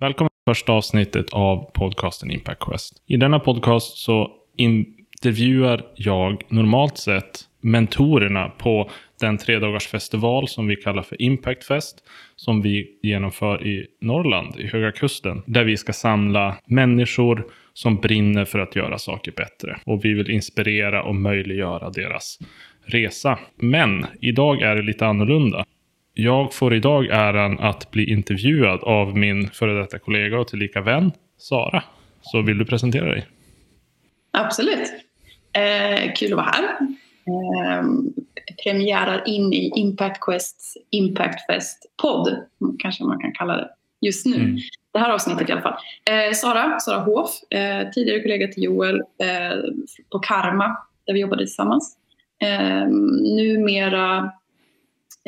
Välkommen till första avsnittet av podcasten Impact Quest. I denna podcast så intervjuar jag normalt sett mentorerna på den tredagarsfestival som vi kallar för Impact Fest. Som vi genomför i Norrland, i Höga Kusten. Där vi ska samla människor som brinner för att göra saker bättre. Och vi vill inspirera och möjliggöra deras resa. Men idag är det lite annorlunda. Jag får idag äran att bli intervjuad av min före detta kollega och tillika vän Sara. Så vill du presentera dig? Absolut. Eh, kul att vara här. Eh, premiärar in i Impact Quests Impact Fest-podd, kanske man kan kalla det just nu. Mm. Det här avsnittet i alla fall. Eh, Sara, Sara Hof, eh, tidigare kollega till Joel eh, på Karma, där vi jobbade tillsammans. Eh, numera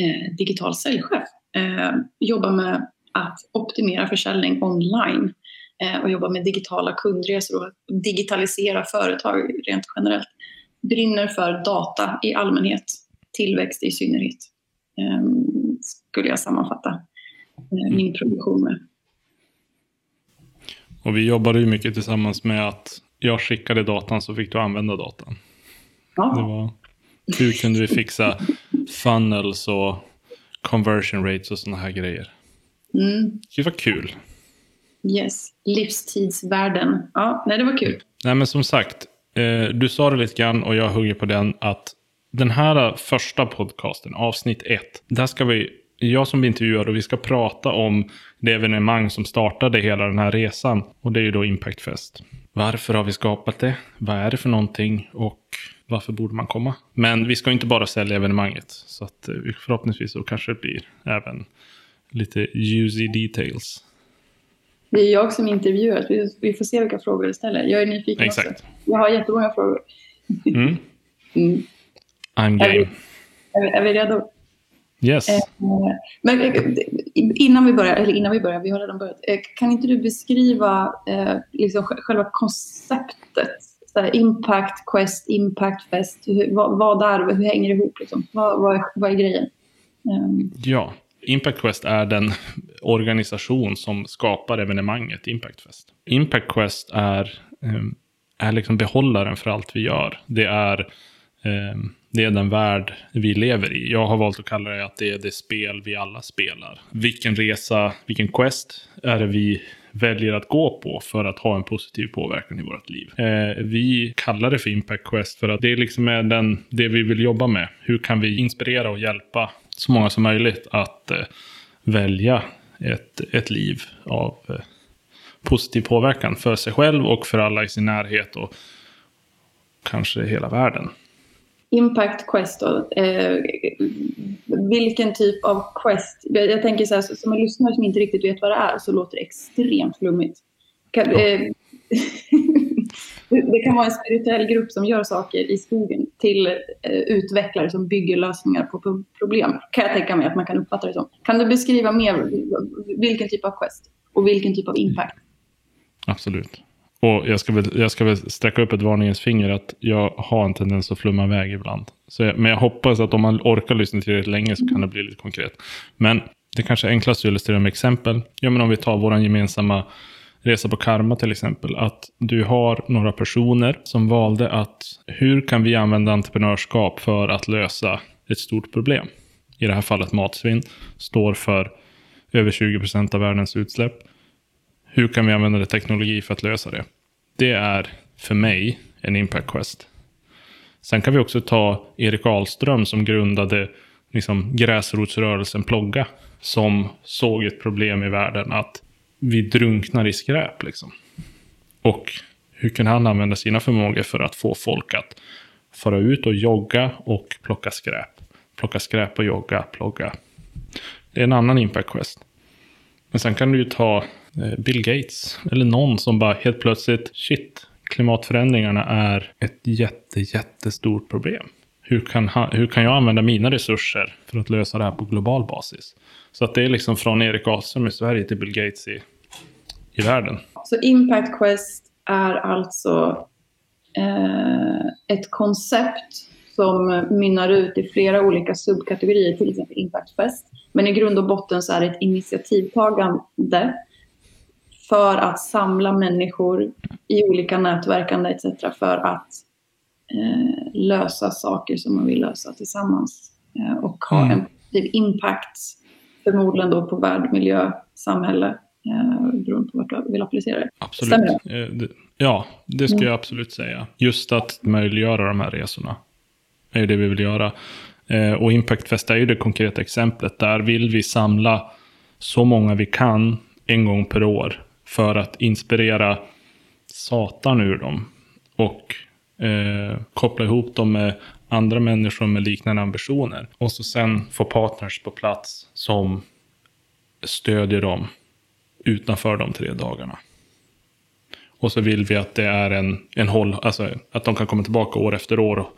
eh, digital säljchef. Eh, jobbar med att optimera försäljning online eh, och jobbar med digitala kundresor och digitalisera företag rent generellt. Brinner för data i allmänhet, tillväxt i synnerhet. Eh, skulle jag sammanfatta eh, min produktion med. Och vi jobbade ju mycket tillsammans med att jag skickade datan så fick du använda datan. Ja. Det var, hur kunde vi fixa funnels och conversion rates och sådana här grejer. Mm. Det var kul. Yes, livstidsvärden. Ja, nej, det var kul. Nej, men som sagt, eh, du sa det lite grann och jag hugger på den att den här första podcasten, avsnitt ett, där ska vi, jag som intervjuar och vi ska prata om det evenemang som startade hela den här resan. Och det är ju då Impact Fest. Varför har vi skapat det? Vad är det för någonting? Och varför borde man komma? Men vi ska inte bara sälja evenemanget. Så att eh, förhoppningsvis så kanske det blir även lite juicy details. Det är jag som intervjuar. Vi får se vilka frågor du ställer. Jag är nyfiken Exakt. också. Jag har jättemånga frågor. Mm. mm. I'm game. Är vi, är, vi, är vi redo? Yes. Eh, men eh, innan vi börjar, eller innan vi börjar, vi har redan börjat. Kan inte du beskriva liksom själva konceptet Impact Quest, Impact Fest, hur, vad, vad är hur hänger det ihop? Liksom? Vad, vad, är, vad är grejen? Um. Ja, Impact Quest är den organisation som skapar evenemanget Impact Fest. Impact Quest är, um, är liksom behållaren för allt vi gör. Det är, um, det är den värld vi lever i. Jag har valt att kalla det att det är det spel vi alla spelar. Vilken resa, vilken quest är det vi väljer att gå på för att ha en positiv påverkan i vårt liv. Eh, vi kallar det för Impact Quest för att det är liksom den, det vi vill jobba med. Hur kan vi inspirera och hjälpa så många som möjligt att eh, välja ett, ett liv av eh, positiv påverkan för sig själv och för alla i sin närhet och kanske hela världen. Impact Quest då, eh, vilken typ av quest? Jag tänker så här, som en lyssnare som inte riktigt vet vad det är så låter det extremt flummigt. Kan, eh, det kan vara en spirituell grupp som gör saker i skogen till eh, utvecklare som bygger lösningar på problem. Kan jag tänka mig att man kan uppfatta det som. Kan du beskriva mer vilken typ av quest och vilken typ av impact? Absolut. Och jag ska, väl, jag ska väl sträcka upp ett varningens finger att jag har en tendens att flumma iväg ibland. Så jag, men jag hoppas att om man orkar lyssna tillräckligt länge så kan det bli lite konkret. Men det kanske är enklast att illustrera med exempel. Ja, men om vi tar vår gemensamma resa på Karma till exempel. Att du har några personer som valde att hur kan vi använda entreprenörskap för att lösa ett stort problem? I det här fallet matsvinn står för över 20 procent av världens utsläpp. Hur kan vi använda det teknologi för att lösa det? Det är för mig en impact quest. Sen kan vi också ta Erik Ahlström som grundade liksom, gräsrotsrörelsen Plogga. Som såg ett problem i världen att vi drunknar i skräp. Liksom. Och hur kan han använda sina förmågor för att få folk att fara ut och jogga och plocka skräp? Plocka skräp och jogga, plogga. Det är en annan impact quest. Men sen kan du ju ta Eh, Bill Gates eller någon som bara helt plötsligt, shit, klimatförändringarna är ett jätte, jättestort problem. Hur kan, hur kan jag använda mina resurser för att lösa det här på global basis? Så att det är liksom från Erik Ahlström i Sverige till Bill Gates i, i världen. Så Impact Quest är alltså eh, ett koncept som mynnar ut i flera olika subkategorier, till exempel Impact Quest. Men i grund och botten så är det ett initiativtagande för att samla människor i olika nätverkande etc. för att eh, lösa saker som man vill lösa tillsammans eh, och ha Mm. en positiv impact förmodligen då på värld, miljö, samhälle eh, beroende på vart du vill applicera det. Absolut. Stämmer Eh, det- Ja, det Mm. jag absolut säga. Just att möjliggöra de här resorna är ju det vi vill göra. Eh, Och Impact Fest är ju det konkreta exemplet. Där vill vi samla så många vi kan en gång per år för att inspirera satan ur dem. Och eh, koppla ihop dem med andra människor med liknande ambitioner. Och så sen få partners på plats som stödjer dem utanför de tre dagarna. Och så vill vi att det är en, en håll, alltså att de kan komma tillbaka år efter år och,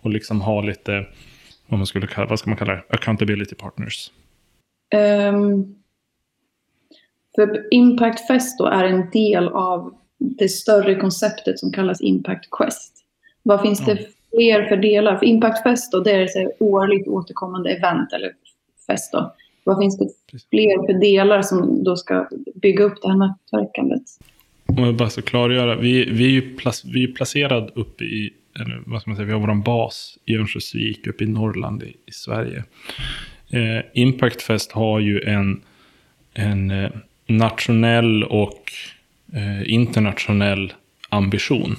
och liksom ha lite, vad, man skulle kalla, vad ska man kalla det, accountability partners. Um, för Impact Fest då är en del av det större konceptet som kallas Impact Quest. Vad finns det fler för delar? För Impact Fest då, det är ett årligt återkommande event eller fest då. Vad finns det fler för delar som då ska bygga upp det här nätverkandet? Om jag bara ska klargöra, vi, vi är plac, vi är placerad uppe i, eller vad ska man säga, vi har vår bas i Örnsköldsvik uppe i Norrland i, i Sverige. Eh, Impact Fest har ju en, en eh, nationell och eh, internationell ambition.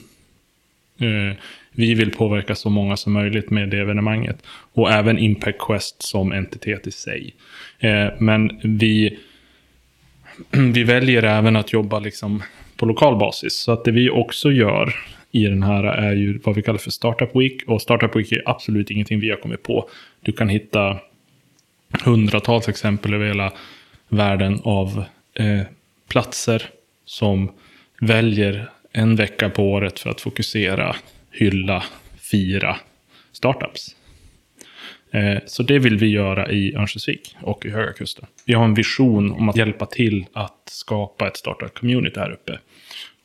Eh, vi vill påverka så många som möjligt med det evenemanget. Och även Impact Quest som entitet i sig. Eh, men vi, vi väljer även att jobba liksom på lokal basis. Så att det vi också gör i den här är ju vad vi kallar för Startup Week. Och Startup Week är absolut ingenting vi har kommit på. Du kan hitta hundratals exempel över hela världen av eh, platser som väljer en vecka på året för att fokusera, hylla, fira startups. Eh, Så det vill vi göra i Örnsköldsvik och i Höga Kusten. Vi har en vision om att hjälpa till att skapa ett startup-community här uppe.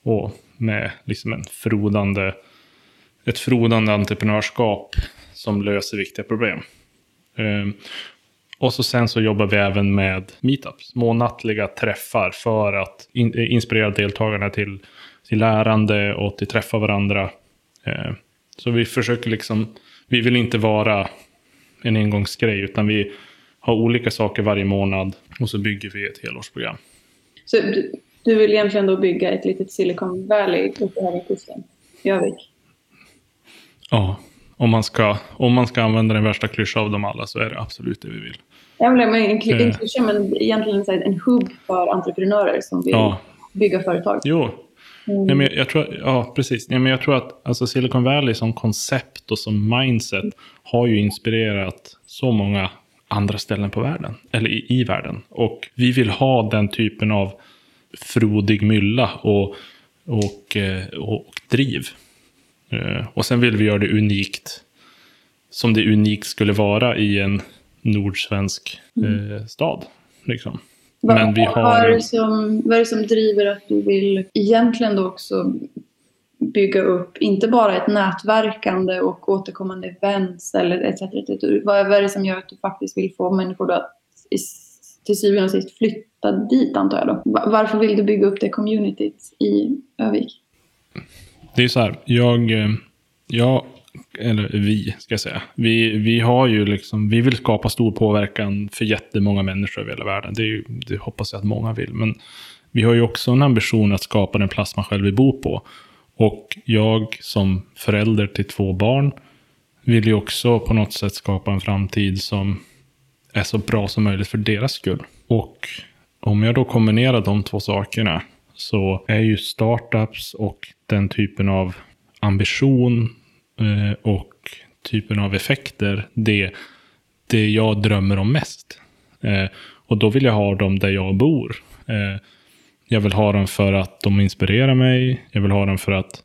Och med liksom en frodande, ett frodande entreprenörskap som löser viktiga problem. Eh, och så sen så jobbar vi även med meetups, månatliga träffar för att in, eh, inspirera deltagarna till, till lärande och till träffa varandra. Eh, Så vi försöker liksom, vi vill inte vara en engångsgrej, utan vi har olika saker varje månad och så bygger vi ett helårsprogram. Så du, du vill egentligen då bygga ett litet Silicon Valley uppe här vid kusten i Övik? Ja, om man ska, om man ska använda den värsta klyschan av dem alla så är det absolut det vi vill. Jag vill men en, klyscha, men egentligen en hubb för entreprenörer som vill Ja. bygga företag. Jo, Mm. ja, men jag tror, ja precis. Ja, men jag tror att alltså Silicon Valley som koncept och som mindset har ju inspirerat så många andra ställen på världen, eller i, i världen. Och vi vill ha den typen av frodig mylla och, och, eh, och, och driv. Eh, Och sen vill vi göra det unikt, som det unikt skulle vara i en nordsvensk eh, stad. Liksom. Vad, Men vi vad, är har... det som, vad är det som driver att du vill egentligen då också bygga upp, inte bara ett nätverkande och återkommande events eller etc. etc. Vad är det som gör att du faktiskt vill få människor att till syvende och sist flytta dit antar jag då? Va- Varför vill du bygga upp det communityt i Övik? Det är så här, jag, eh, jag, eller vi ska jag säga, vi, vi har ju liksom, vi vill skapa stor påverkan för jättemånga människor över hela världen. Det, är ju, det hoppas jag att många vill. Men vi har ju också en ambition att skapa den plats man själv vill bo på. Och jag som förälder till två barn vill ju också på något sätt skapa en framtid som är så bra som möjligt för deras skull. Och om jag då kombinerar de två sakerna så är ju startups och den typen av ambition Eh, och typen av effekter det, det jag drömmer om mest. Eh, och då vill jag ha dem där jag bor. Eh, jag vill ha dem för att de inspirerar mig. Jag vill ha dem för att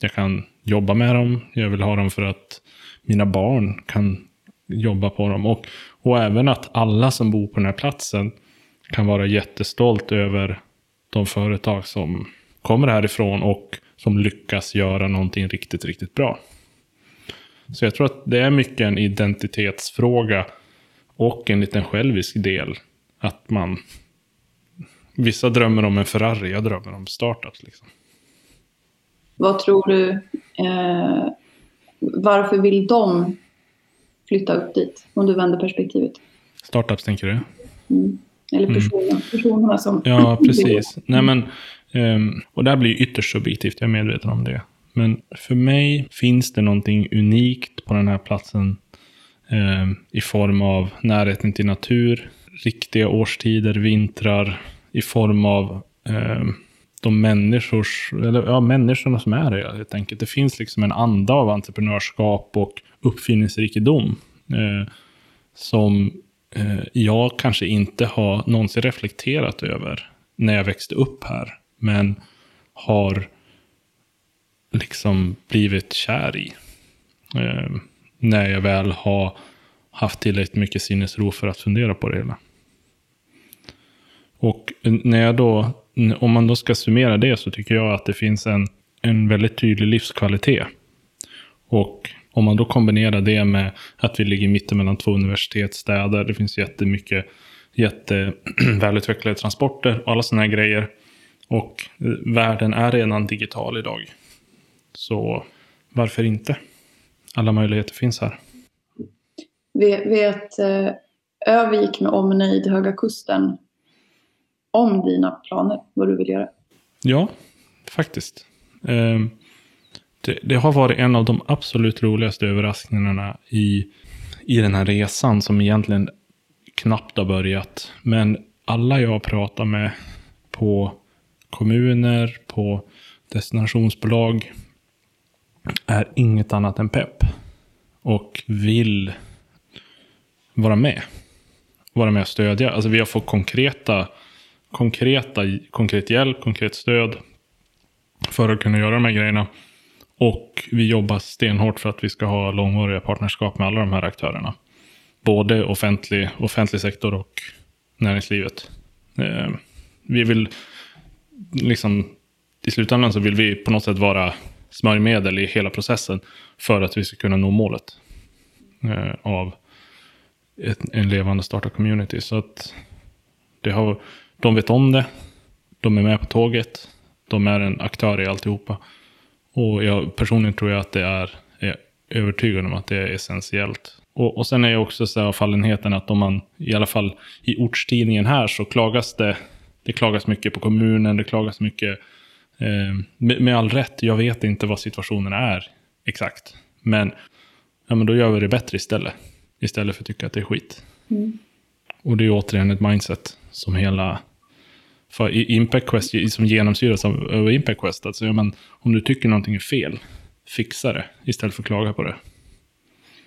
jag kan jobba med dem. Jag vill ha dem för att mina barn kan jobba på dem. Och, och även att alla som bor på den här platsen kan vara jättestolt över de företag som kommer härifrån och som lyckas göra någonting riktigt, riktigt bra. Så jag tror att det är mycket en identitetsfråga och en liten självisk del. Att man, vissa drömmer om en Ferrari, jag drömmer om startups. Liksom. Vad tror du, eh, varför vill de flytta upp dit? Om du vänder perspektivet. Startups tänker du? Mm. Eller personerna, personerna som... Ja, precis. Nej, men, um, och det här blir ytterst subjektivt, jag är medveten om det. Men för mig finns det någonting unikt på den här platsen um, i form av närheten till natur, riktiga årstider, vintrar, i form av um, de människors, eller, ja, människorna som är här helt enkelt. Det finns liksom en anda av entreprenörskap och uppfinningsrikedom eh, som eh, jag kanske inte har någonsin reflekterat över när jag växte upp här. Men har liksom blivit kär i. Eh, när jag väl har haft tillräckligt mycket sinnesro för att fundera på det hela. Och när jag då, om man då ska summera det så tycker jag att det finns en, en väldigt tydlig livskvalitet. Och om man då kombinerar det med att vi ligger mitten mellan två universitetsstäder, det finns jättemycket jättevälutvecklade transporter och alla sådana här grejer. Och världen är redan digital idag. Så varför inte? Alla möjligheter finns här. Vet eh, Övik med omnejd Höga Kusten om dina planer, vad du vill göra? Ja, faktiskt. Um, det, det, har varit en av de absolut roligaste överraskningarna i, i den här resan som egentligen knappt har börjat. Men alla jag pratar med på kommuner, på destinationsbolag är inget annat än pepp. Och vill vara med. Vara med och stödja. Alltså vi har fått konkreta, konkreta, konkret hjälp, konkret stöd för att kunna göra de här grejerna. Och vi jobbar stenhårt för att vi ska ha långvariga partnerskap med alla de här aktörerna. Både offentlig, offentlig sektor och näringslivet. Eh, vi vill, liksom, i slutändan så vill vi på något sätt vara smörjmedel i hela processen för att vi ska kunna nå målet eh, av ett, en levande startup-community. Så att det har, de vet om det, de är med på tåget, de är en aktör i alltihopa. Och jag personligen tror jag att det är, är övertygad om att det är essentiellt. Och, och sen är jag också så här fallenheten att om man, i alla fall i ortstidningen här, så klagas det, det klagas mycket på kommunen, det klagas mycket, eh, med, med, all rätt, jag vet inte vad situationen är exakt. Men, ja, men då gör vi det bättre istället. Istället för att tycka att det är skit. Mm. Och det är återigen ett mindset som hela för Impact Quest som genomsyras av, av Impact Quest. Alltså, ja, men, om du tycker någonting är fel, fixa det istället för att klaga på det.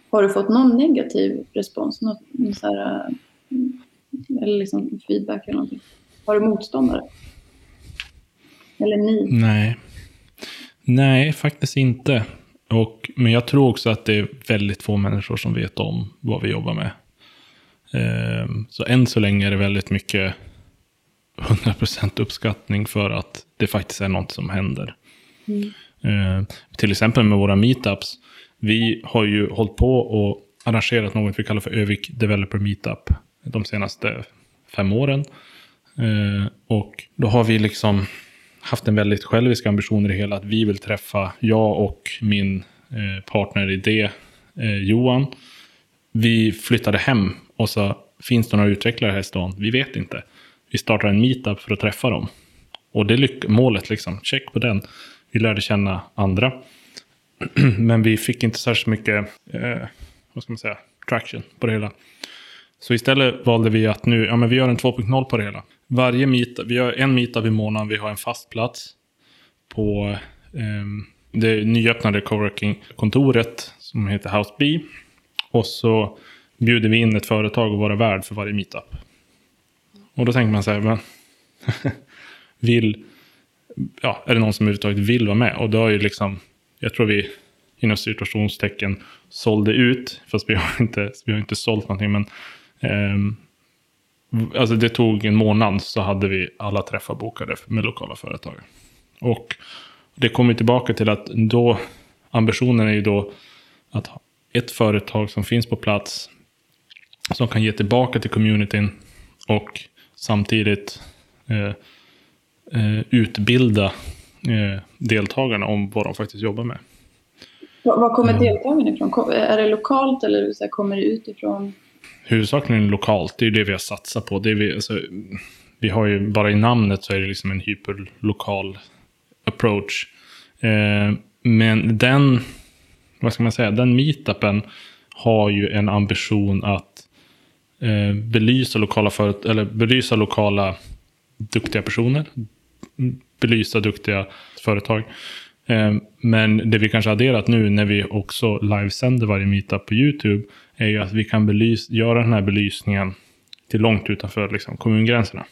Har du fått någon negativ respons? Något, så här, eh, eller liksom feedback eller någonting? Har du motståndare? Eller ni? Nej. Nej, faktiskt inte. Och, men jag tror också att det är väldigt få människor som vet om vad vi jobbar med. Um, så än så länge är det väldigt mycket 100% uppskattning för att det faktiskt är något som händer. Mm. Uh, till exempel med våra meetups. Vi har ju hållit på och arrangerat något vi kallar för Övik Developer Meetup de senaste fem åren. Eh, och då har vi liksom haft en väldigt självisk ambition i det hela. Att vi vill träffa, jag och min eh, partner i det, eh, Johan. Vi flyttade hem och så finns det några utvecklare här i stan? Vi vet inte vi startar en meetup för att träffa dem. Och det är målet, liksom. check på den. Vi lärde känna andra. Men vi fick inte särskilt mycket, eh, vad ska man säga, traction på det hela. Så istället valde vi att nu, ja men vi gör en 2.0 på det hela. Varje meetup, vi har en meetup i månaden, vi har en fast plats på um, det nyöppnade coworking-kontoret som heter House B. Och så bjuder vi in ett företag och vara värd för varje meetup. Och då tänker man så här, men, vill, ja, är det någon som överhuvudtaget vill vara med? Och då är ju liksom, jag tror vi inom situationstecken sålde ut, fast vi har inte, vi har inte sålt någonting, men um, alltså det tog en månad så hade vi alla träffar bokade med lokala företag. Och det kommer tillbaka till att då, ambitionen är ju då att ha ett företag som finns på plats, som kan ge tillbaka till communityn och samtidigt eh, eh, utbilda eh, deltagarna om vad de faktiskt jobbar med. Var kommer mm. deltagarna ifrån? Är det lokalt eller så här, kommer det utifrån? Huvudsakligen lokalt, det är ju det vi har satsat på. Det vi, alltså, vi har ju, bara i namnet så är det liksom en hyperlokal approach. Eh, men den, vad ska man säga, den meetupen har ju en ambition att eh, belysa, lokala för, eller belysa lokala duktiga personer, belysa duktiga företag. Eh, men det vi kanske adderat nu när vi också livesänder varje meetup på YouTube är ju att vi kan belys, göra den här belysningen till långt utanför liksom, kommungränserna.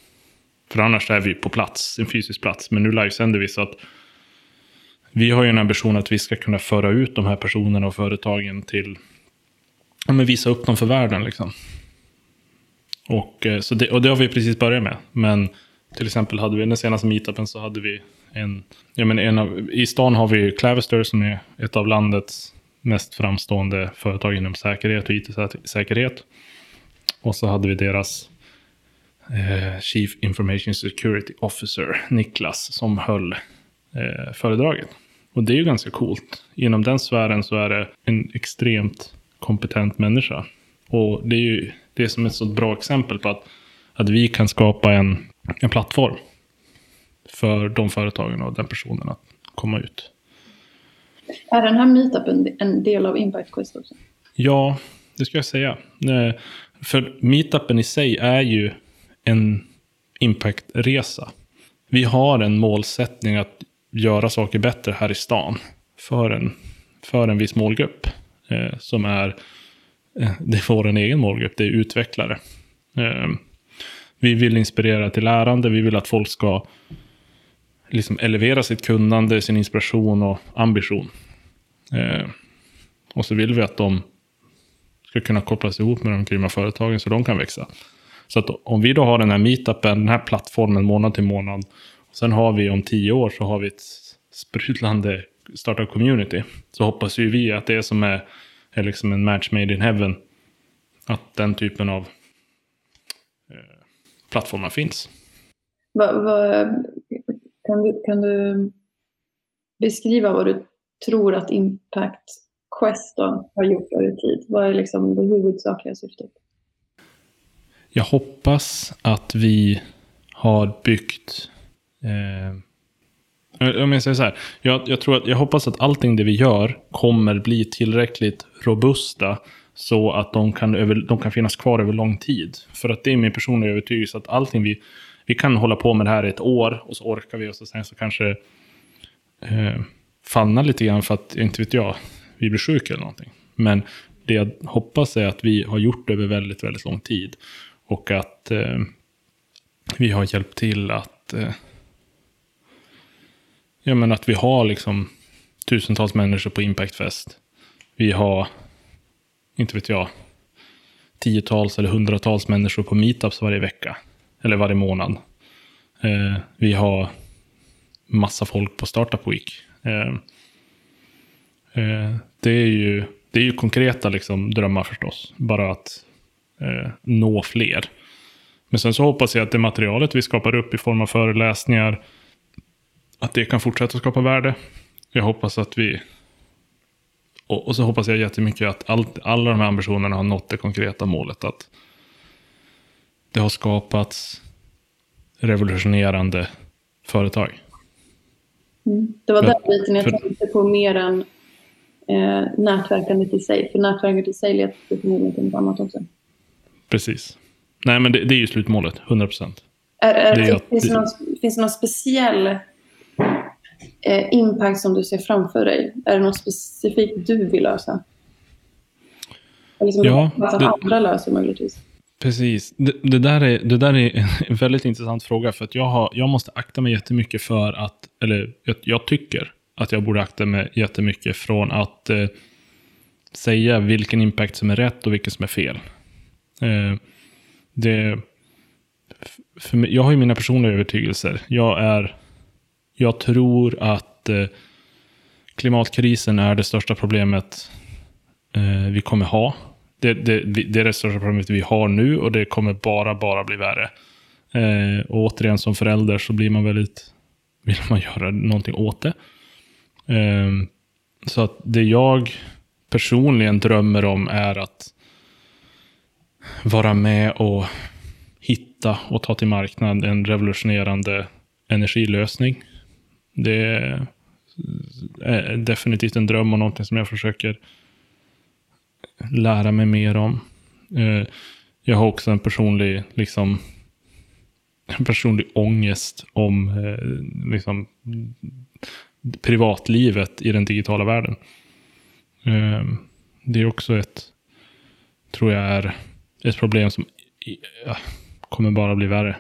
För annars är vi på plats, en fysisk plats. Men nu livesänder vi så att vi har ju en ambition att vi ska kunna föra ut de här personerna och företagen till, ja men visa upp dem för världen liksom. Och, eh, så det, och det har vi precis börjat med. Men till exempel hade vi den senaste meetupen så hade vi en, ja men en av, i stan har vi Clavister som är ett av landets mest framstående företag inom säkerhet och it-säkerhet. Och så hade vi deras eh, Chief Information Security Officer, Niklas, som höll eh, föredraget. Och det är ju ganska coolt. Inom den sfären så är det en extremt kompetent människa. Och det är ju det som är ett så bra exempel på att, att vi kan skapa en, en plattform för de företagen och den personen att komma ut. Är den här meetupen en del av Impact Quest också? Ja, det ska jag säga. Eh, för meetupen i sig är ju en impactresa. Vi har en målsättning att göra saker bättre här i stan för en, för en viss målgrupp. Eh, som är, eh, det är vår egen målgrupp, det är utvecklare. Eh, vi vill inspirera till lärande, vi vill att folk ska liksom elevera sitt kunnande, sin inspiration och ambition. Eh, och så vill vi att de ska kunna kopplas ihop med de grymma företagen så de kan växa. Så att om vi då har den här meetupen, den här plattformen månad till månad. Och sen har vi om tio år så har vi ett sprudlande startup-community. Så hoppas ju vi att det som är, är liksom en match made in heaven. Att den typen av eh, plattformar finns. Va, va, kan, du, kan du beskriva vad du tror att Impact Quest har gjort över tid? Vad är liksom det huvudsakliga syftet? Jag hoppas att vi har byggt... Eh, om jag säger så här. Jag, jag, tror att, jag hoppas att allting det vi gör kommer bli tillräckligt robusta så att de kan, över, de kan finnas kvar över lång tid. För att det är min personliga övertygelse att allting vi... Vi kan hålla på med det här ett år och så orkar vi och så sen så kanske eh, fannar lite grann för att, inte vet jag, vi blir sjuka eller någonting. Men det jag hoppas är att vi har gjort det över väldigt, väldigt lång tid. Och att eh, vi har hjälpt till att... Eh, ja, men att vi har liksom tusentals människor på impactfest. Vi har, inte vet jag, tiotals eller hundratals människor på meetups varje vecka. Eller varje månad. Eh, vi har massa folk på Startup Week. Eh, eh, det, är ju, det är ju konkreta liksom, drömmar förstås. Bara att eh, nå fler. Men sen så hoppas jag att det materialet vi skapar upp i form av föreläsningar, att det kan fortsätta skapa värde. Jag hoppas att vi... Och, och så hoppas jag jättemycket att allt, alla de här ambitionerna har nått det konkreta målet. Att det har skapats revolutionerande företag. Mm. Det var den biten jag tänkte på mer än eh, nätverkandet i sig. För nätverkandet i sig leder förmodligen till något annat också. Precis. Nej, men det, det är ju slutmålet, 100 procent. finns, det någon, finns det någon speciell eh, impact som du ser framför dig? Är det något specifikt du vill lösa? Eller som ja, det, andra löser möjligtvis? Precis. Det, det, där är, det där är en väldigt intressant fråga. För att jag, har, jag måste akta mig jättemycket för att, eller jag, jag tycker att jag borde akta mig jättemycket från att eh, säga vilken impact som är rätt och vilken som är fel. Eh, det, för mig, jag har ju mina personliga övertygelser. Jag, är, jag tror att eh, klimatkrisen är det största problemet eh, vi kommer ha. Det, det, det är det största problemet vi har nu och det kommer bara, bara bli värre. Eh, och återigen som förälder så blir man väldigt, vill man göra någonting åt det. Eh, så att det jag personligen drömmer om är att vara med och hitta och ta till marknad en revolutionerande energilösning. Det är eh, definitivt en dröm och någonting som jag försöker lära mig mer om. Eh, jag har också en personlig, liksom, en personlig ångest om eh, liksom, privatlivet i den digitala världen. Eh, det är också ett, tror jag är ett problem som kommer bara bli värre.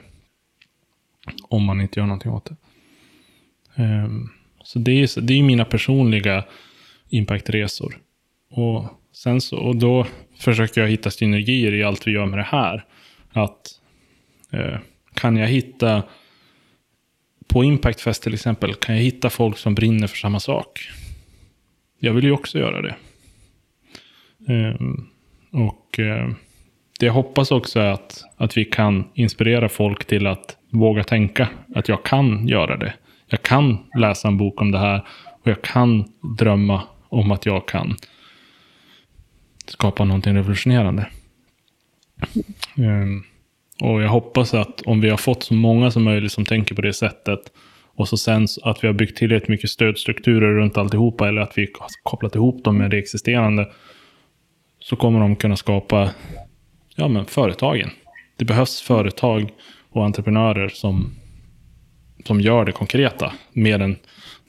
Om man inte gör någonting åt det. Eh, så det är, det är mina personliga impactresor. Och, sen så, och då försöker jag hitta synergier i allt vi gör med det här. Att eh, kan jag hitta på Impact Fest till exempel, kan jag hitta folk som brinner för samma sak? Jag vill ju också göra det. Eh, och eh, det jag hoppas också är att, att vi kan inspirera folk till att våga tänka att jag kan göra det jag kan läsa en bok om det här och jag kan drömma om att jag kan skapa någonting revolutionerande. Um, och jag hoppas att om vi har fått så många som möjligt som tänker på det sättet och så sen att vi har byggt tillräckligt mycket stödstrukturer runt alltihopa eller att vi har kopplat ihop dem med det existerande så kommer de kunna skapa ja, men företagen. Det behövs företag och entreprenörer som som gör det konkreta, mer än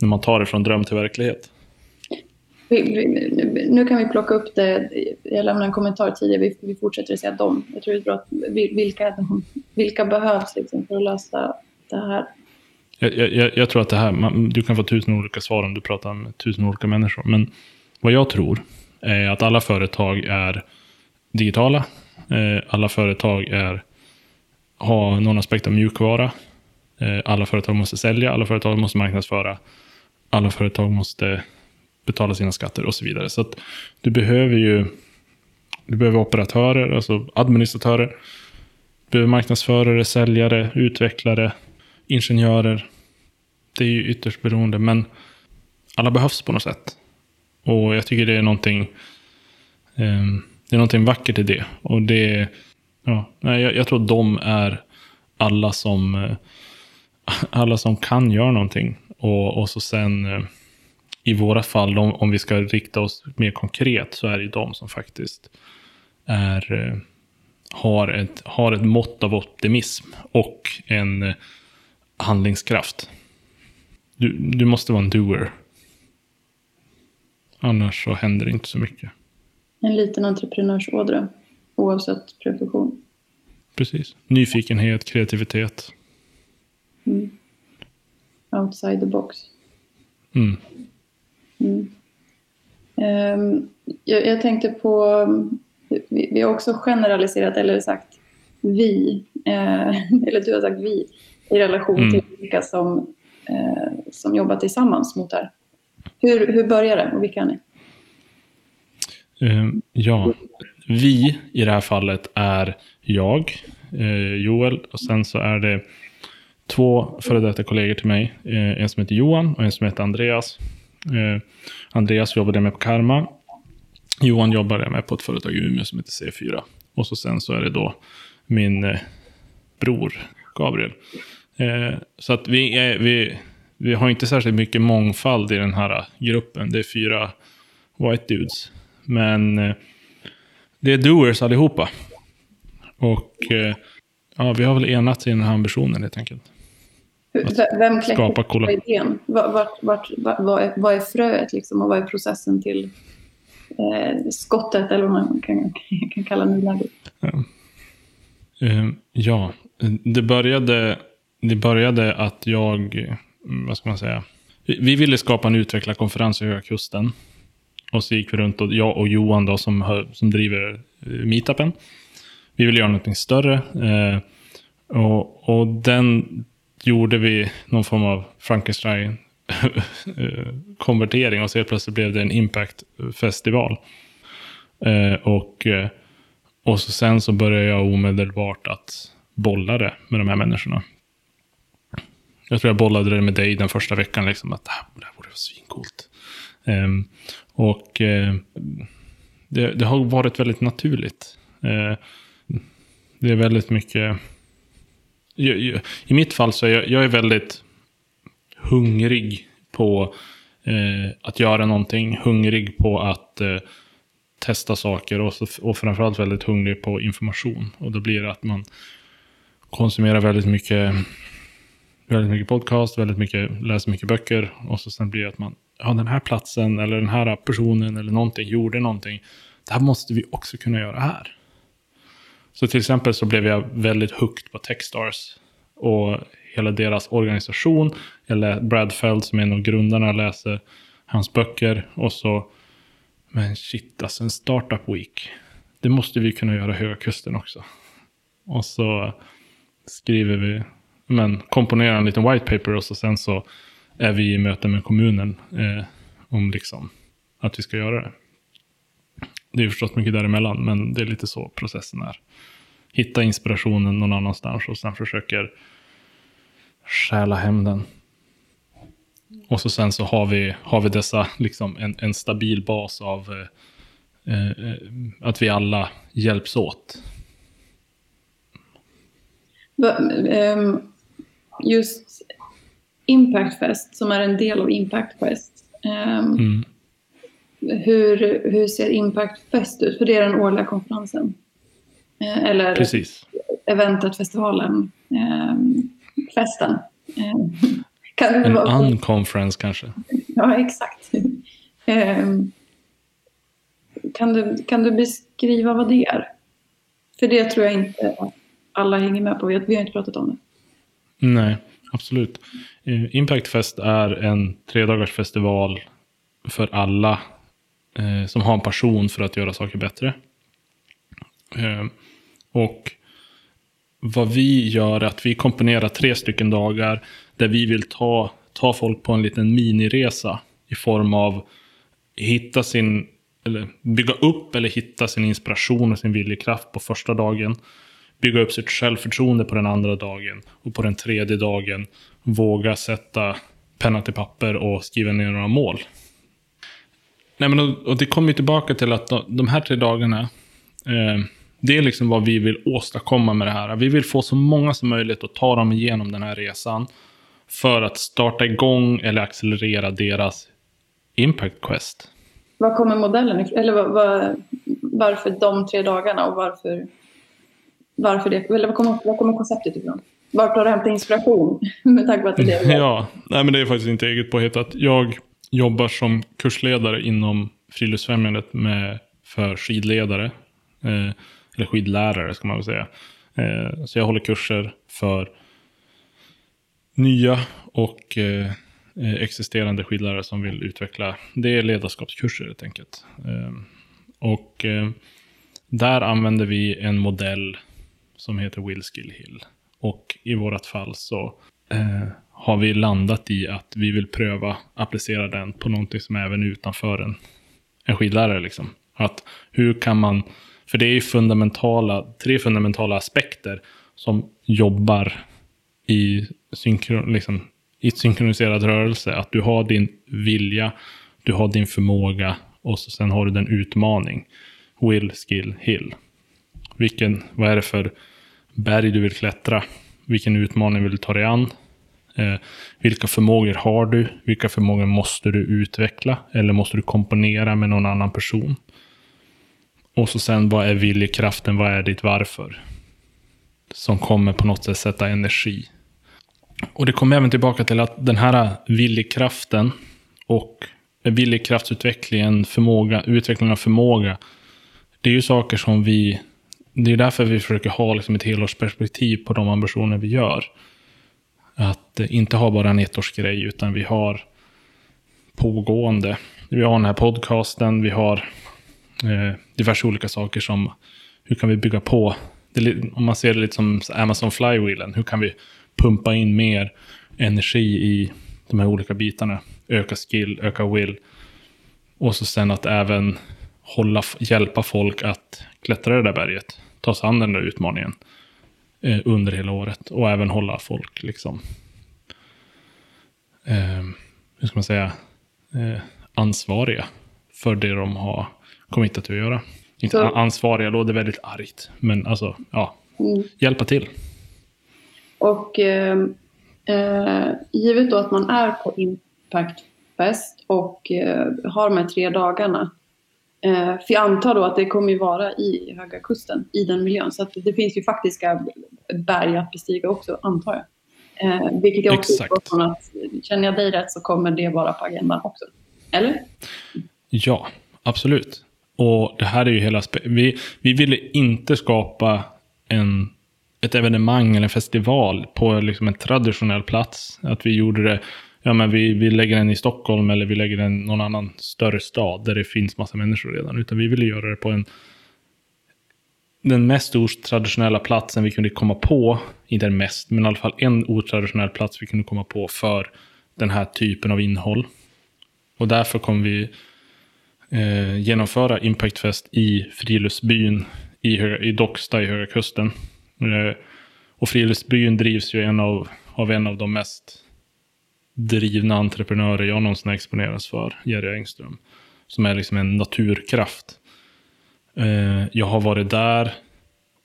när man tar det från dröm till verklighet. Nu kan vi plocka upp det. Jag lämnade en kommentar tidigare. Vi, fortsätter att säga dem. Jag tror det är bra att, vilka, vilka behövs liksom för att lösa det här? Jag, jag, jag tror att det här, man, du kan få tusen olika svar om du pratar med tusen olika människor. Men vad jag tror är att alla företag är digitala. Eh, alla företag är, har någon aspekt av mjukvara. Eh, alla företag måste sälja, alla företag måste marknadsföra, alla företag måste betala sina skatter och så vidare. Så att du behöver ju du behöver operatörer, alltså administratörer. Du behöver marknadsförare, säljare, utvecklare, ingenjörer. Det är ju ytterst beroende, men alla behövs på något sätt. Och jag tycker det är någonting, eh, det är någonting vackert i det. Och det, ja, jag, jag tror de är alla som eh, alla som kan göra någonting. Och, och så sen eh, i våra fall, om, om vi ska rikta oss mer konkret, så är det de som faktiskt är, eh, har, ett, har ett mått av optimism och en eh, handlingskraft. Du, du måste vara en doer. Annars så händer det inte så mycket. En liten entreprenörsådra, oavsett profession. Precis. Nyfikenhet, kreativitet. Mm. Outside the box. Mm. Mm. Um, jag, jag, tänkte på, vi, vi, har också generaliserat, eller sagt vi, eh, eller du har sagt vi, i relation mm. till vilka som, eh, som jobbar tillsammans mot det här. Hur, hur börjar det och vilka är ni? Um, ja, vi i det här fallet är jag, eh, Joel, och sen så är det två före detta kollegor till mig. En som heter Johan och en som heter Andreas. Eh, Andreas jobbade med på Karma. Johan jobbade med på ett företag i Umeå som heter C4. Och så sen så är det då min eh, bror Gabriel. Eh, så att vi, är, vi, vi har inte särskilt mycket mångfald i den här gruppen. Det är fyra white dudes. Men eh, det är doers allihopa. Och eh, ja, vi har väl enats i den här ambitionen helt enkelt. Vem kläcker idén? Vart, vart, vart, vad, är, vad är fröet liksom och vad är processen till eh, skottet eller vad man kan, kan kalla nuläget? Ja. Uh, ja, det började, det började att jag, vad ska man säga, vi, vi ville skapa en utvecklarkonferens i Höga Kusten. Och så gick vi runt och jag och Johan då som, som driver eh, meetupen. Vi ville göra någonting större. Eh, och, och den gjorde vi någon form av Frankenstein eh, konvertering och så helt plötsligt blev det en impact-festival. Eh, och, eh, och så sen så började jag omedelbart att bolla det med de här människorna. Jag tror jag bollade det med dig den första veckan, liksom, att det här vore svincoolt. Um, och uh, det, det, har varit väldigt naturligt. Uh, det är väldigt mycket... Jag, jag, I mitt fall så är jag, jag är väldigt hungrig på eh, att göra någonting. Hungrig på att eh, testa saker och, så, och framförallt väldigt hungrig på information. Och då blir det att man konsumerar väldigt mycket, väldigt mycket podcast, väldigt mycket, läser mycket böcker. Och så sen blir det att man, ja den här platsen eller den här personen eller någonting gjorde någonting. Det här måste vi också kunna göra här. Så till exempel så blev jag väldigt hooked på Techstars. Och hela deras organisation. Eller Brad Feld som är en av grundarna läser hans böcker. Och så men shit, alltså en startup week. Det måste vi kunna göra Höga Kusten också. Och så skriver vi, men komponerar en liten white paper och så sen så är vi i möte med kommunen eh, om liksom att vi ska göra det. Det är förstås mycket däremellan, men det är lite så processen är. Hitta inspirationen någon annanstans och sen försöker stjäla hem den. Och så sen så har vi, har vi dessa, liksom en, en stabil bas av eh, eh, att vi alla hjälps åt. Ehm, just Impact Fest, som är en del av Impact Quest. Ehm, mm. Hur, hur ser Impact Fest ut? För det är den årliga konferensen. Eh, eller Precis. eventet, festivalen, ehm, festen. Kan en unconference kanske? Ja, exakt. Ehm, kan, du, kan du beskriva vad det är? För det tror jag inte alla hänger med på. Vi har inte pratat om det. Nej, absolut. Eh, Impact Fest är en tredagars festival för alla eh, som har en passion för att göra saker bättre. Eh, och vad vi gör är att vi komponerar tre stycken dagar där vi vill ta, ta folk på en liten miniresa i form av hitta sin, eller bygga upp eller hitta sin inspiration och sin viljekraft på första dagen. Bygga upp sitt självförtroende på den andra dagen. Och på den tredje dagen våga sätta penna till papper och skriva ner några mål. Nej, men och, det kommer tillbaka till att de här tre dagarna, eh, det är liksom vad vi vill åstadkomma med det här. Vi vill få så många som möjligt att ta dem igenom den här resan för att starta igång eller accelerera deras Impact Quest. Var kommer modellen? Eller var, var, varför de tre dagarna och varför, varför det? Eller var kommer, var kommer konceptet ifrån? Vart har du hämtat inspiration? Med tanke på att det är det. Ja, nej, men det är faktiskt inte eget påhittat. Jag jobbar som kursledare inom Friluftsfrämjandet med, för skidledare. Eh, eller skidlärare ska man väl säga. Eh, så jag håller kurser för nya och eh, eh existerande skidlärare som vill utveckla. Det är ledarskapskurser helt enkelt. Eh, och eh, där använder vi en modell som heter Will Skill Hill. Och i vårt fall så eh, har vi landat i att vi vill pröva applicera den på någonting som är även utanför en, en skidlärare. Liksom. Att hur kan man, för det är fundamentala, tre fundamentala aspekter som jobbar i, synkron, liksom, i synkroniserad rörelse. Att du har din vilja, du har din förmåga och så sen har du den utmaning. Will, skill, hill. Vilken, vad är det för berg du vill klättra? Vilken utmaning vill du ta dig an? Eh, vilka förmågor har du? Vilka förmågor måste du utveckla? Eller måste du komponera med någon annan person? Och så sen, vad är viljekraften? Vad är ditt varför? Som kommer på något sätt sätta energi och det kommer även tillbaka till att den här viljekraften och viljekraftsutvecklingen, förmåga, utvecklingen av förmåga. Det är ju saker som vi, det är därför vi försöker ha liksom ett helårsperspektiv på de ambitioner vi gör. Att eh, inte ha bara en ettårsgrej, utan vi har pågående. Vi har den här podcasten, vi har eh, diverse olika saker som, hur kan vi bygga på? Det, om man ser det lite som Amazon Flywheelen, hur kan vi pumpa in mer energi i de här olika bitarna. Öka skill, öka will. Och så sen att även hålla, hjälpa folk att klättra det där berget. Ta sig an den där utmaningen eh, under hela året. Och även hålla folk liksom, eh, hur ska man säga, eh, ansvariga för det de har kommit att göra. Inte Så- ansvariga låter väldigt argt, men alltså, ja, Mm. hjälpa till. Och eh, eh, givet då att man är på Impact Fest och eh, har de här tre dagarna. Eh, för jag antar då att det kommer ju vara i Höga Kusten, i den miljön. Så det finns ju faktiska berg att bestiga också, antar jag. Eh, vilket jag också utgår från att känner jag dig rätt så kommer det vara på agendan också. Eller? Ja, absolut. Och det här är ju hela... Vi, vi ville inte skapa en, ett evenemang eller en festival på liksom en traditionell plats. Att vi gjorde det... Ja, men vi, vi lägger den i Stockholm eller vi lägger den i någon annan större stad där det finns massa människor redan. Utan vi ville göra det på en den mest otraditionella platsen vi kunde komma på, inte den mest, men i alla fall en otraditionell plats vi kunde komma på för den här typen av innehåll. Och därför kommer vi eh, genomföra impactfest i Friluftsbyn i, Höga, i Docksta i Höga Kusten. Eh, och Friluftsbyn drivs ju en av, av en av de mest drivna entreprenörer jag någonsin har exponerats för, Jerry Engström. Som är liksom en naturkraft. Eh, jag har varit där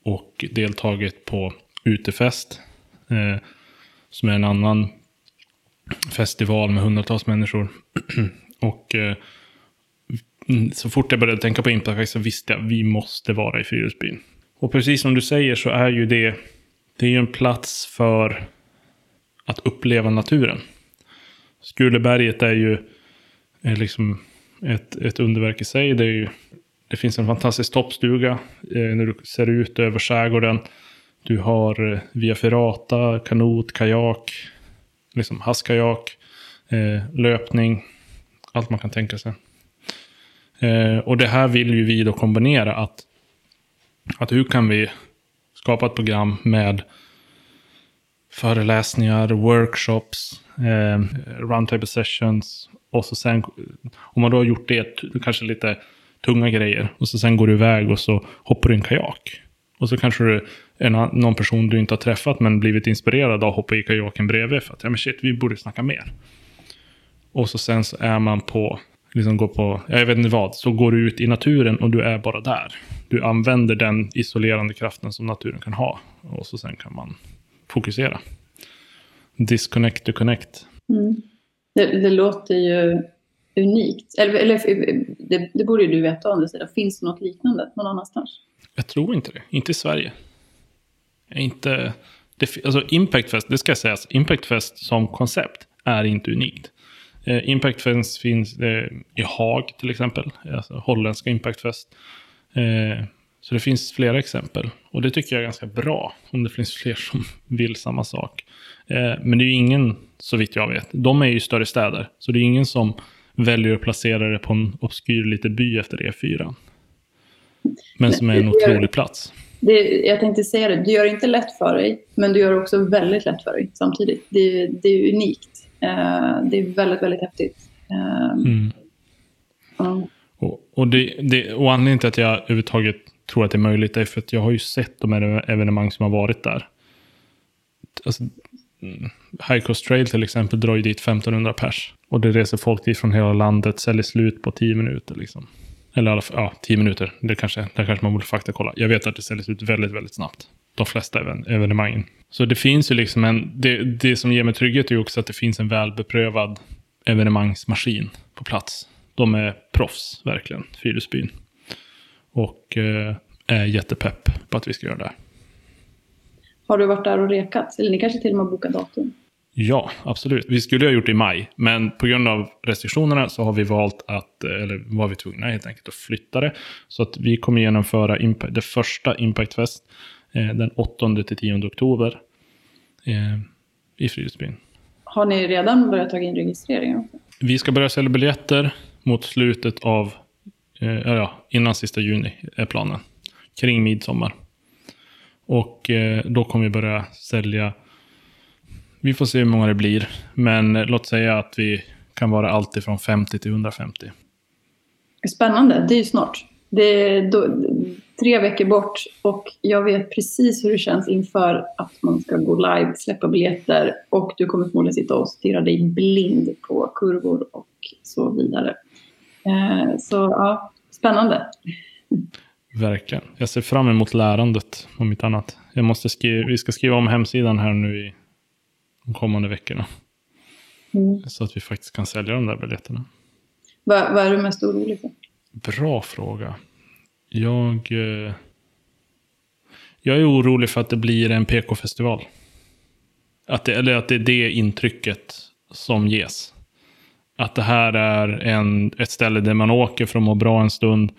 och deltagit på Utefest. Eh, som är en annan festival med hundratals människor. och eh, mm, så fort jag började tänka på Impact så visste jag att vi måste vara i Friluftsbyn. Och precis som du säger så är ju det, det är ju en plats för att uppleva naturen. Skuleberget är ju är liksom ett, ett underverk i sig. Det, är ju, det finns en fantastisk toppstuga eh, när du ser ut över skärgården. Du har eh, via ferrata, kanot, kajak, liksom hasskajak, eh, löpning, allt man kan tänka sig. Eh, och det här vill ju vi då kombinera att, att hur kan vi skapa ett program med föreläsningar, workshops, eh, roundtable sessions och så sen, om man då har gjort det, kanske lite tunga grejer och så sen går du iväg och så hoppar du i en kajak. Och så kanske du en, någon person du inte har träffat men blivit inspirerad av att hoppa i kajaken bredvid för att ja men shit, vi borde snacka mer. Och så sen så är man på, liksom går på, jag vet inte vad, så går du ut i naturen och du är bara där. Du använder den isolerande kraften som naturen kan ha. Och så sen kan man fokusera. Disconnect to connect. Mm. Det, det låter ju unikt. Eller, eller det, det borde ju du veta andra sidan. Finns det något liknande någon annanstans? Jag tror inte det. Inte i Sverige. Inte, det, alltså Impact Fest, det ska sägas, Impact Fest som koncept är inte unikt. Eh, Impact Fest finns eh, i Haag till exempel, alltså holländska Impact Fest. Eh, så det finns flera exempel. Och det tycker jag är ganska bra, om det finns fler som vill samma sak. Eh, men det är ju ingen, så vitt jag vet, de är ju större städer. Så det är ingen som väljer att placera det på en obskyr liten by efter E4. Men som är en otrolig plats. Det, jag tänkte säga det, du gör det inte lätt för dig, men du gör det också väldigt lätt för dig samtidigt. Det, det är unikt. Eh, det är väldigt, väldigt häftigt. Eh, Mm. ja. Och, och, det, det, och anledningen till att jag överhuvudtaget tror att det är möjligt är för att jag har ju sett de evenemang som har varit där. Alltså, mm, High Coast Trail till exempel drar ju dit 1500 pers. Och det reser folk dit från hela landet, säljer slut på 10 minuter. Liksom. Eller i alla fall, ja, 10 minuter. Det kanske, där kanske man borde faktakolla. Jag vet att det säljs ut väldigt, väldigt snabbt. De flesta even, evenemangen. Så det finns ju liksom en, det, det som ger mig trygghet är ju också att det finns en välbeprövad evenemangsmaskin på plats. De är proffs, verkligen, Friluftsbyn. Och eh, är jättepepp på att vi ska göra det. här. Har du varit där och rekat? Eller ni kanske till och med har bokat datum? Ja, absolut. Vi skulle ha gjort det i maj, men på grund av restriktionerna så har vi valt att, eh, eller var vi tvungna helt enkelt att flytta det. Så att vi kommer genomföra Impa- det första Impact Fest eh, den 8-10 oktober eh, i Friluftsbyn. Har ni redan börjat ta in registreringar? också? Vi ska börja sälja biljetter mot slutet av, Eh, ja, ja, innan sista juni är planen. Kring midsommar. Och eh, då kommer vi börja sälja, vi får se hur många det blir. Men eh, låt säga att vi kan vara allt ifrån 50 till 150. Spännande, det är ju snart. Det, då, tre veckor bort och jag vet precis hur det känns inför att man ska gå live, släppa biljetter och du kommer förmodligen sitta och stirra dig blind på kurvor och så vidare. Eh, så ja, spännande. Verkligen. Jag ser fram emot lärandet om inte annat. Jag måste skriva, vi ska skriva om hemsidan här nu i de kommande veckorna. Mm. Så att vi faktiskt kan sälja de där biljetterna. Vad, vad är du mest orolig för? Bra fråga. Jag, eh, jag är orolig för att det blir en PK-festival. Att det, eller att det är det intrycket som ges. Att det här är en, ett ställe där man åker för att må bra en stund.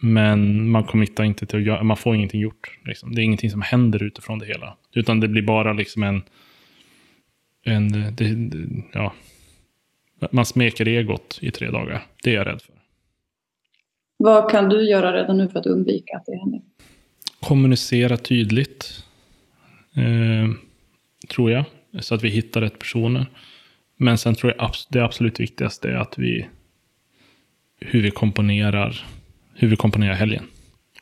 Men man committar inte till att man får ingenting gjort. Liksom. Det är ingenting som händer utifrån det hela. Utan det blir bara liksom en, en det, det, ja, man smeker egot i tre dagar. Det är jag rädd för. Vad kan du göra redan nu för att undvika att det händer? Kommunicera tydligt. Eh, tror jag. Så att vi hittar rätt personer. Men sen tror jag det absolut viktigaste är att vi hur vi komponerar hur vi komponerar helgen.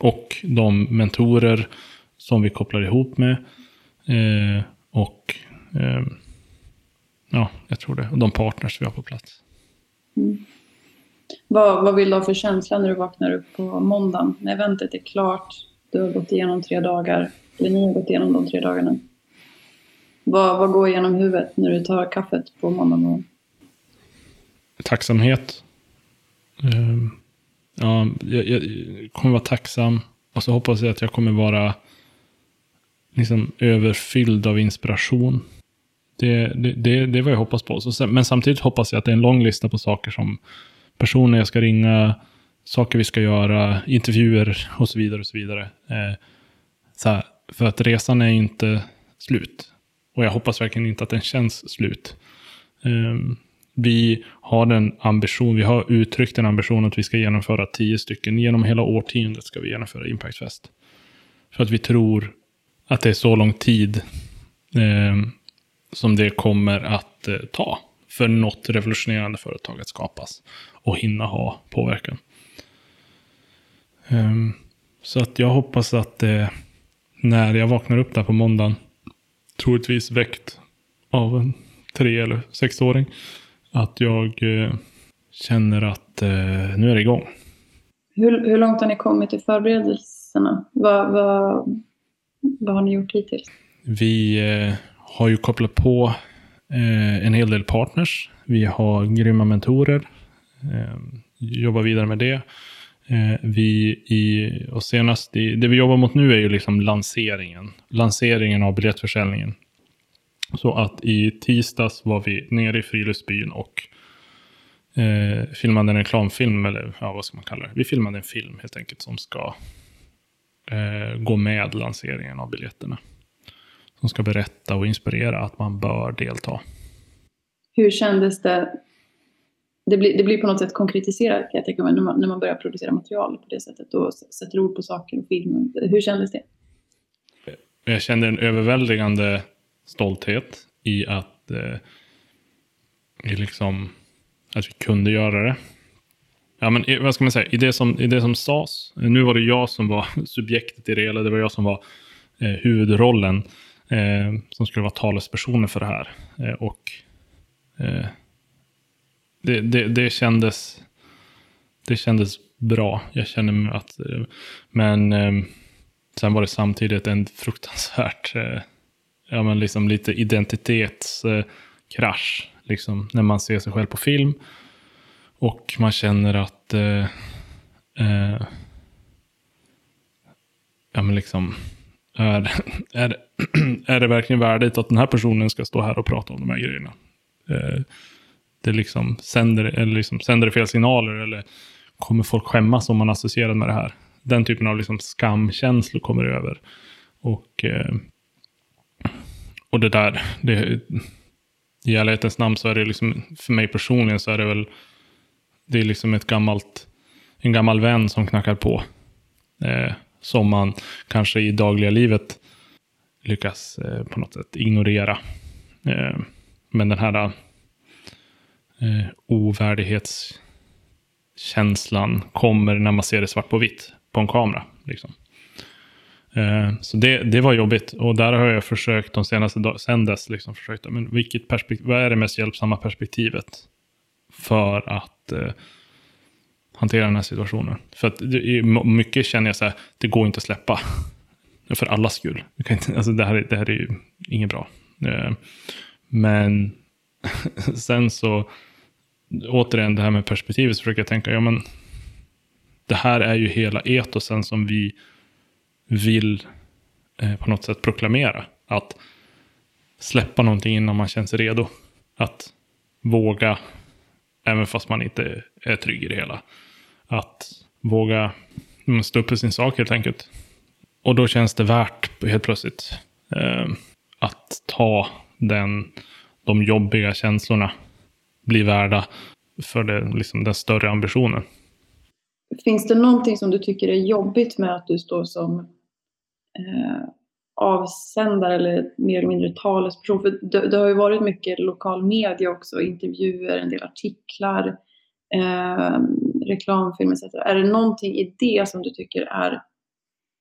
Och de mentorer som vi kopplar ihop med. Eh, och eh, ja, jag tror det. Och de partners vi har på plats. Mm. Vad, vad vill du ha för känsla när du vaknar upp på måndagen? När eventet är klart, du har gått igenom tre dagar, eller ni har gått igenom de tre dagarna. Vad, vad går igenom huvudet när du tar kaffet på måndag morgon? Tacksamhet. Uh, ja, jag, jag, kommer vara tacksam. Och så hoppas jag att jag kommer vara liksom överfylld av inspiration. Det, det, det, det är vad jag hoppas på. Så, men samtidigt hoppas jag att det är en lång lista på saker som personer jag ska ringa, saker vi ska göra, intervjuer och så vidare. och så vidare. Eh, så här, för att resan är inte slut. Och jag hoppas verkligen inte att den känns slut. Ehm, vi har en ambition, vi har uttryckt en ambition att vi ska genomföra tio stycken. Genom hela årtiondet ska vi genomföra Impact Fest. För att vi tror att det är så lång tid eh, som det kommer att eh, ta för något revolutionerande företag att skapas och hinna ha påverkan. Ehm, så att jag hoppas att eh, när jag vaknar upp där på måndagen, troligtvis väckt av en tre eller sexåring, att jag eh, känner att eh, nu är det igång. Hur, hur långt har ni kommit i förberedelserna? Vad, vad, vad har ni gjort hittills? Vi eh, har ju kopplat på en hel del partners. Vi har grymma mentorer. Eh, jobbar vidare med det. Eh, vi i, och senast i, det vi jobbar mot nu är ju liksom lanseringen. Lanseringen av biljettförsäljningen. Så att i tisdags var vi nere i Friluftsbyn och eh, filmade en reklamfilm, eller ja, vad ska man kalla det? Vi filmade en film helt enkelt som ska eh, gå med lanseringen av biljetterna. Som ska berätta och inspirera att man bör delta. Hur kändes det? Det blir, det blir på något sätt konkretiserat kan jag tänka mig, när man, när man börjar producera material på det sättet och sätter ord på saker och film. Hur kändes det? Jag kände en överväldigande stolthet i att, eh, i liksom, att vi kunde göra det. Ja, men vad ska man säga? I det, som, I det som sades, nu var det jag som var subjektet i det hela, det var jag som var eh, huvudrollen eh, som skulle vara talespersonen för det här. Eh, och eh, det, det, det, kändes, det kändes bra. Jag kände att, men ehm, sen var det samtidigt en fruktansvärt eh, ja, men liksom lite identitetskrasch. Liksom, när man ser sig själv på film. Och man känner att eh, eh, ja, men liksom, är, är, är det verkligen värdigt att den här personen ska stå här och prata om de här grejerna? Eh, det liksom sänder, eller liksom sänder det fel signaler eller kommer folk skämmas om man associerar med det här? Den typen av liksom skamkänslor kommer över. Och eh, och det där, det, i ärlighetens namn så är det liksom, för mig personligen så är det väl, det är liksom ett gammalt, en gammal vän som knackar på. Eh, som man kanske i dagliga livet lyckas eh, på något sätt ignorera. Eh, men den här eh, ovärdighetskänslan kommer när man ser det svart på vitt på en kamera. Liksom. Eh, så det, det var jobbigt. Och där har jag försökt de senaste dagarna, sen dess, liksom försökt, men vilket perspektiv, vad är det mest hjälpsamma perspektivet för att eh, hantera den här situationen? För att det, mycket känner jag så här, det går inte att släppa. För allas skull. Inte, alltså det, här, det här är ju inget bra. Eh, men sen så, återigen det här med perspektivet, så försöker jag tänka, ja men det här är ju hela etosen som vi vill eh, på något sätt proklamera. Att släppa någonting innan man känner sig redo. Att våga, även fast man inte är trygg i det hela. Att våga stå upp för sin sak helt enkelt. Och då känns det värt helt plötsligt eh, att ta den, de jobbiga känslorna, bli värda för det, liksom, den större ambitionen. Finns det någonting som du tycker är jobbigt med att du står som eh, avsändare eller mer eller mindre talesperson? För det, det, har ju varit mycket lokal media också, intervjuer, en del artiklar, eh, reklamfilmer etc. Är det någonting i det som du tycker är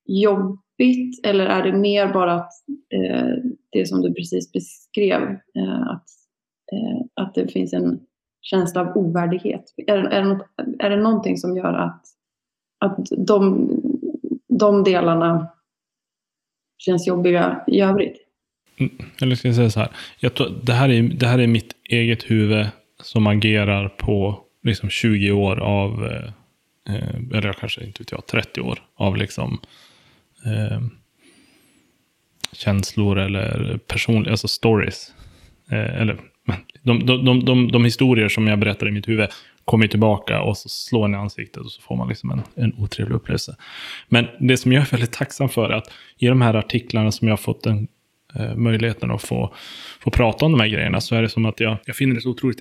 jobbigt eller är det mer bara att eh, det som du precis beskrev, eh, att, eh, att det finns en känsla av ovärdighet? Är, är, det, något, är det någonting som gör att, att de, de delarna känns jobbiga i övrigt? Mm, eller ska jag säga så här. Jag tror, det, här är, det här är mitt eget huvud som agerar på liksom 20 år av, eh, eh eller kanske inte vet jag, 30 år av liksom eh, känslor eller personliga, alltså stories. Eh, eller de, de, de, de, de historier som jag berättar i mitt huvud kommer tillbaka och så slår ni i ansiktet och så får man liksom en, en otrevlig upplevelse. Men det som jag är väldigt tacksam för är att i de här artiklarna som jag har fått den eh, möjligheten att få, få prata om de här grejerna så är det som att jag, jag finner det så otroligt,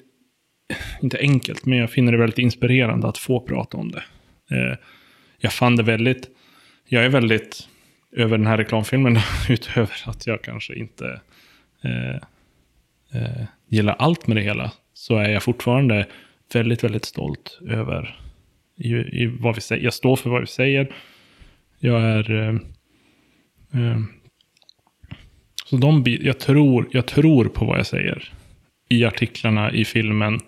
inte enkelt, men jag finner det väldigt inspirerande att få prata om det. Eh, jag fann det väldigt, jag är väldigt över den här reklamfilmen, utöver att jag kanske inte eh, eh, gillar allt med det hela, så är jag fortfarande väldigt, väldigt stolt över i, i vad vi säger. Jag står för vad vi säger. Jag är... Eh, eh, så de, jag, tror, jag tror på vad jag säger i artiklarna, i filmen,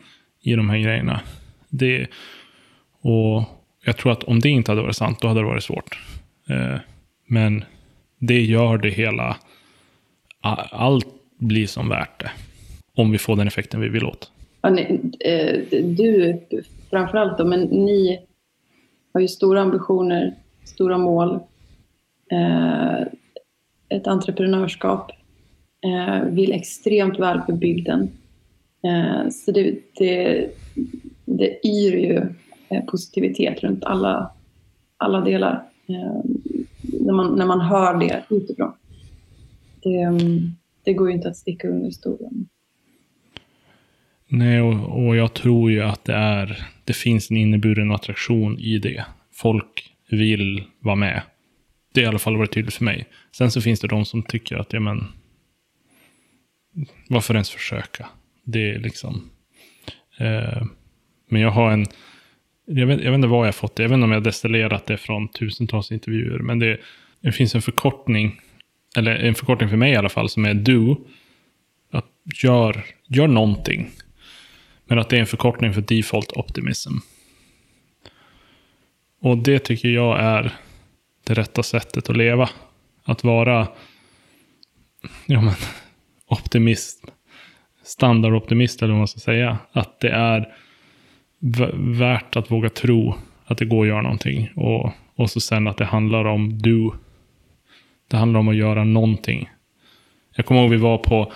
i de här grejerna. Det, och jag tror att om det inte hade varit sant, då hade det varit svårt. Eh, men det gör det hela. Allt blir som värt det. Om vi får den effekten vi vill åt. Ja, ni, eh, du framförallt då, men ni har ju stora ambitioner, stora mål, eh, ett entreprenörskap, eh, vill extremt väl för bygden. Eh, så det, det, det yr ju eh, positivitet runt alla, alla delar eh, när man, när man hör det utifrån. Det, det går ju inte att sticka under stolen. Nej, och, och jag tror ju att det är, det finns en inneburen attraktion i det. Folk vill vara med. Det har i alla fall varit tydligt för mig. Sen så finns det de som tycker att, ja men, varför ens försöka? Det är liksom, eh, men jag har en, jag vet, jag vet inte vad jag har fått det, jag vet inte om jag har destillerat det från tusentals intervjuer, men det, det finns en förkortning, eller en förkortning för mig i alla fall, som är do. Att gör, gör någonting. Men att det är en förkortning för default optimism. Och det tycker jag är det rätta sättet att leva. Att vara ja, men, optimist. Standardoptimist eller vad man ska säga. Att det är värt att våga tro att det går att göra någonting. Och, och så sen att det handlar om du. Det handlar om att göra någonting. Jag kommer ihåg vi var på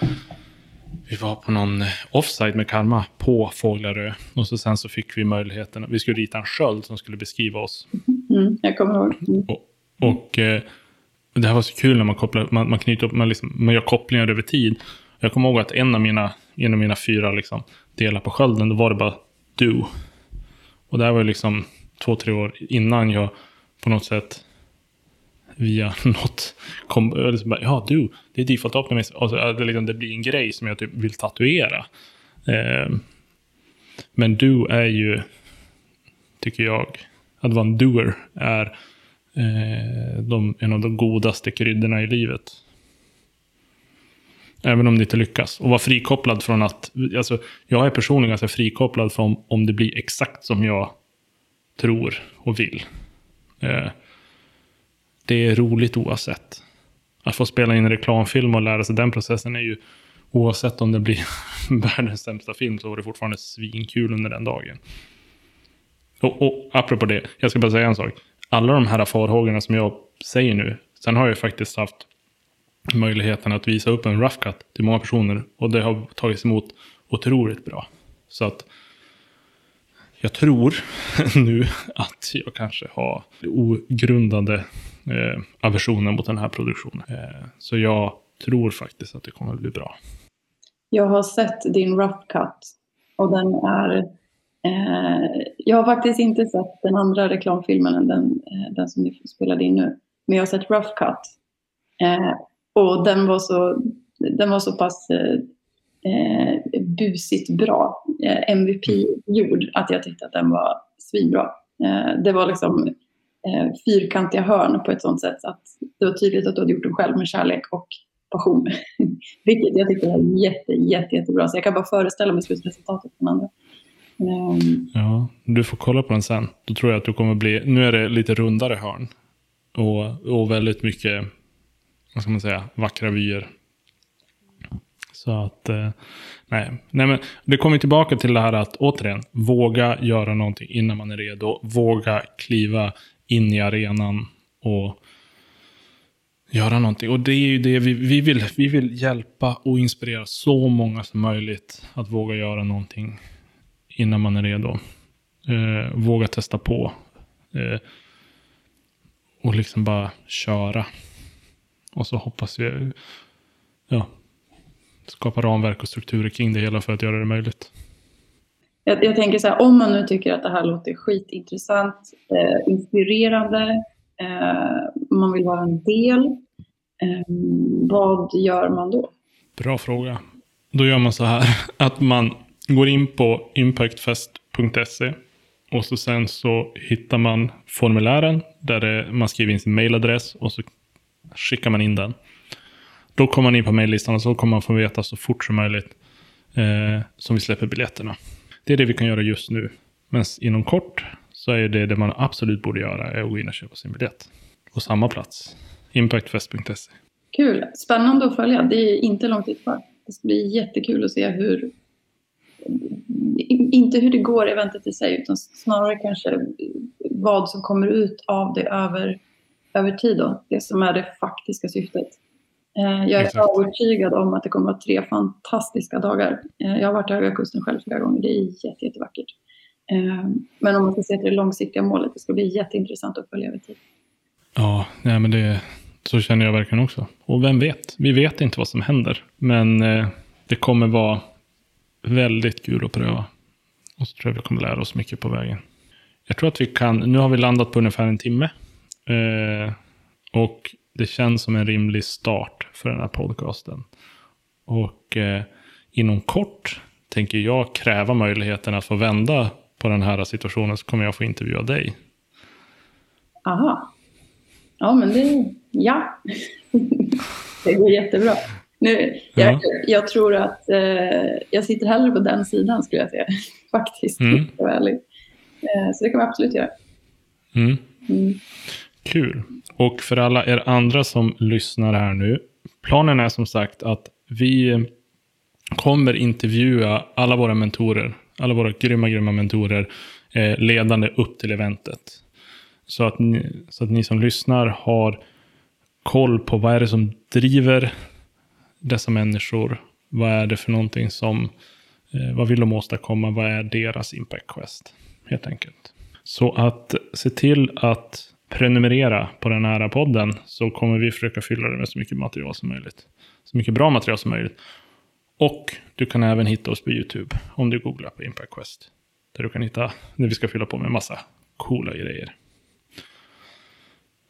vi var på någon offside med Karma på Fåglarö. Och så sen så fick vi möjligheten, vi skulle rita en sköld som skulle beskriva oss. Mm, jag kommer ihåg. Mm. Och, och eh, det här var så kul när man kopplar, man, man knyter upp, man, liksom, man gör kopplingar över tid. Jag kommer ihåg att en av mina, en av mina fyra liksom, delar på skölden, då var det bara du. Och det här var liksom två, tre år innan jag på något sätt via något. Kom, liksom bara, ja, du, det är default optimism. Och så, eh, det, liksom, det blir en grej som jag typ vill tatuera. Eh, men du är ju, tycker jag, att vara en doer är eh, de, en av de godaste kryddorna i livet. Även om det inte lyckas. Och vara frikopplad från att... Alltså, jag är personligen ganska frikopplad från om det blir exakt som jag tror och vill. Eh, det är roligt oavsett. Att få spela in en reklamfilm och lära sig den processen är ju... Oavsett om det blir världens sämsta film så var det fortfarande svinkul under den dagen. Och, och apropå det, jag ska bara säga en sak. Alla de här farhågorna som jag säger nu, sen har jag faktiskt haft möjligheten att visa upp en rough cut till många personer. Och det har tagits emot otroligt bra. Så att jag tror nu att jag kanske har ogrundade eh, aversionen mot den här produktionen. Eh, så jag tror faktiskt att det kommer att bli bra. Jag har sett din rough cut och den är... Eh, jag har faktiskt inte sett den andra reklamfilmen än den, eh, den som ni spelade in nu. Men jag har sett rough cut. Eh, och den var så, den var så pass eh, eh busigt bra, eh, MVP-gjord, att jag tyckte att den var svinbra. Eh, det var liksom eh, fyrkantiga hörn på ett sånt sätt att det var tydligt att du hade gjort den själv med kärlek och passion. Vilket jag tyckte var jätte, jätte, jättebra. Så jag kan bara föreställa mig slutresultatet från andra. Um, ja, du får kolla på den sen. Då tror jag att du kommer bli... Nu är det lite rundare hörn. Och, och väldigt mycket, vad ska man säga, vackra vyer. Så att, eh, nej. nej men det kommer tillbaka till det här att återigen, våga göra någonting innan man är redo. Våga kliva in i arenan och göra någonting. Och det är ju det vi, vi, vill. Vi vill hjälpa och inspirera så många som möjligt att våga göra någonting innan man är redo. Eh, våga testa på. Eh, och liksom bara köra. Och så hoppas vi ja, skapa ramverk och strukturer kring det hela för att göra det möjligt. Jag, jag tänker så här, om man nu tycker att det här låter skitintressant, eh, inspirerande, eh, man vill vara en del, eh, vad gör man då? Bra fråga. Då gör man så här att man går in på impactfest.se och så sen så hittar man formulären där det, man skriver in sin mailadress och så skickar man in den. Då kommer man in på mejllistan och så kommer man få veta så fort som möjligt eh, som vi släpper biljetterna. Det är det vi kan göra just nu. Men inom kort så är det det man absolut borde göra är att gå in och köpa sin biljett. På samma plats. Impactfest.se. Kul. Spännande att följa. Det är inte långt tid kvar. Det ska bli jättekul att se hur... Inte hur det går eventet i sig, utan snarare kanske vad som kommer ut av det över, över tid. Då. Det som är det faktiska syftet. Eh, jag är Exakt. övertygad om att det kommer att vara tre fantastiska dagar. Eh, jag har varit i Höga Kusten själv flera gånger. Det är jätte, jättevackert. Eh, men om man ska se till det långsiktiga målet, det ska bli jätteintressant att följa över tid. Ja, nej, men det, så känner jag verkligen också. Och vem vet? Vi vet inte vad som händer. Men det kommer vara väldigt kul att pröva. Och så tror jag vi kommer lära oss mycket på vägen. Jag tror att vi kan, nu har vi landat på ungefär en timme. och det känns som en rimlig start för den här podcasten. Och eh, inom kort tänker jag kräva möjligheten att få vända på den här situationen så kommer jag få intervjua dig. Aha. Ja, men det... Ja. det går jättebra. Nu, jag, ja. jag tror att eh, jag sitter hellre på den sidan skulle jag säga. Faktiskt. Mm. Eh, så det kan vi absolut göra. Mm. Mm. Kul. Och för alla er andra som lyssnar här nu. Planen är som sagt att vi kommer intervjua alla våra mentorer. Alla våra grymma, grymma mentorer. Eh, ledande upp till eventet. Så att, ni, så att ni som lyssnar har koll på vad är det som driver dessa människor. Vad är det för någonting som, eh, vad vill de åstadkomma? Vad är deras impact quest? Helt enkelt. Så att se till att prenumerera på den här podden så kommer vi försöka fylla det med så mycket material som möjligt. Så mycket bra material som möjligt. Och du kan även hitta oss på YouTube om du googlar på Impact Quest. Där du kan hitta när vi ska fylla på med massa coola grejer.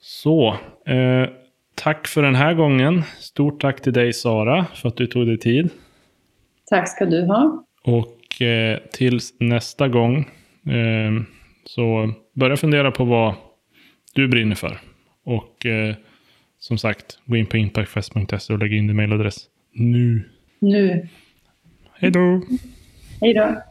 Så, eh, tack för den här gången. Stort tack till dig Sara för att du tog dig tid. Tack ska du ha. Och eh, tills nästa gång eh, så börja fundera på vad du brinner för Och eh, som sagt, gå in på impactfest.se och lägg in din mailadress nu. Nu. Hej då! Hej då.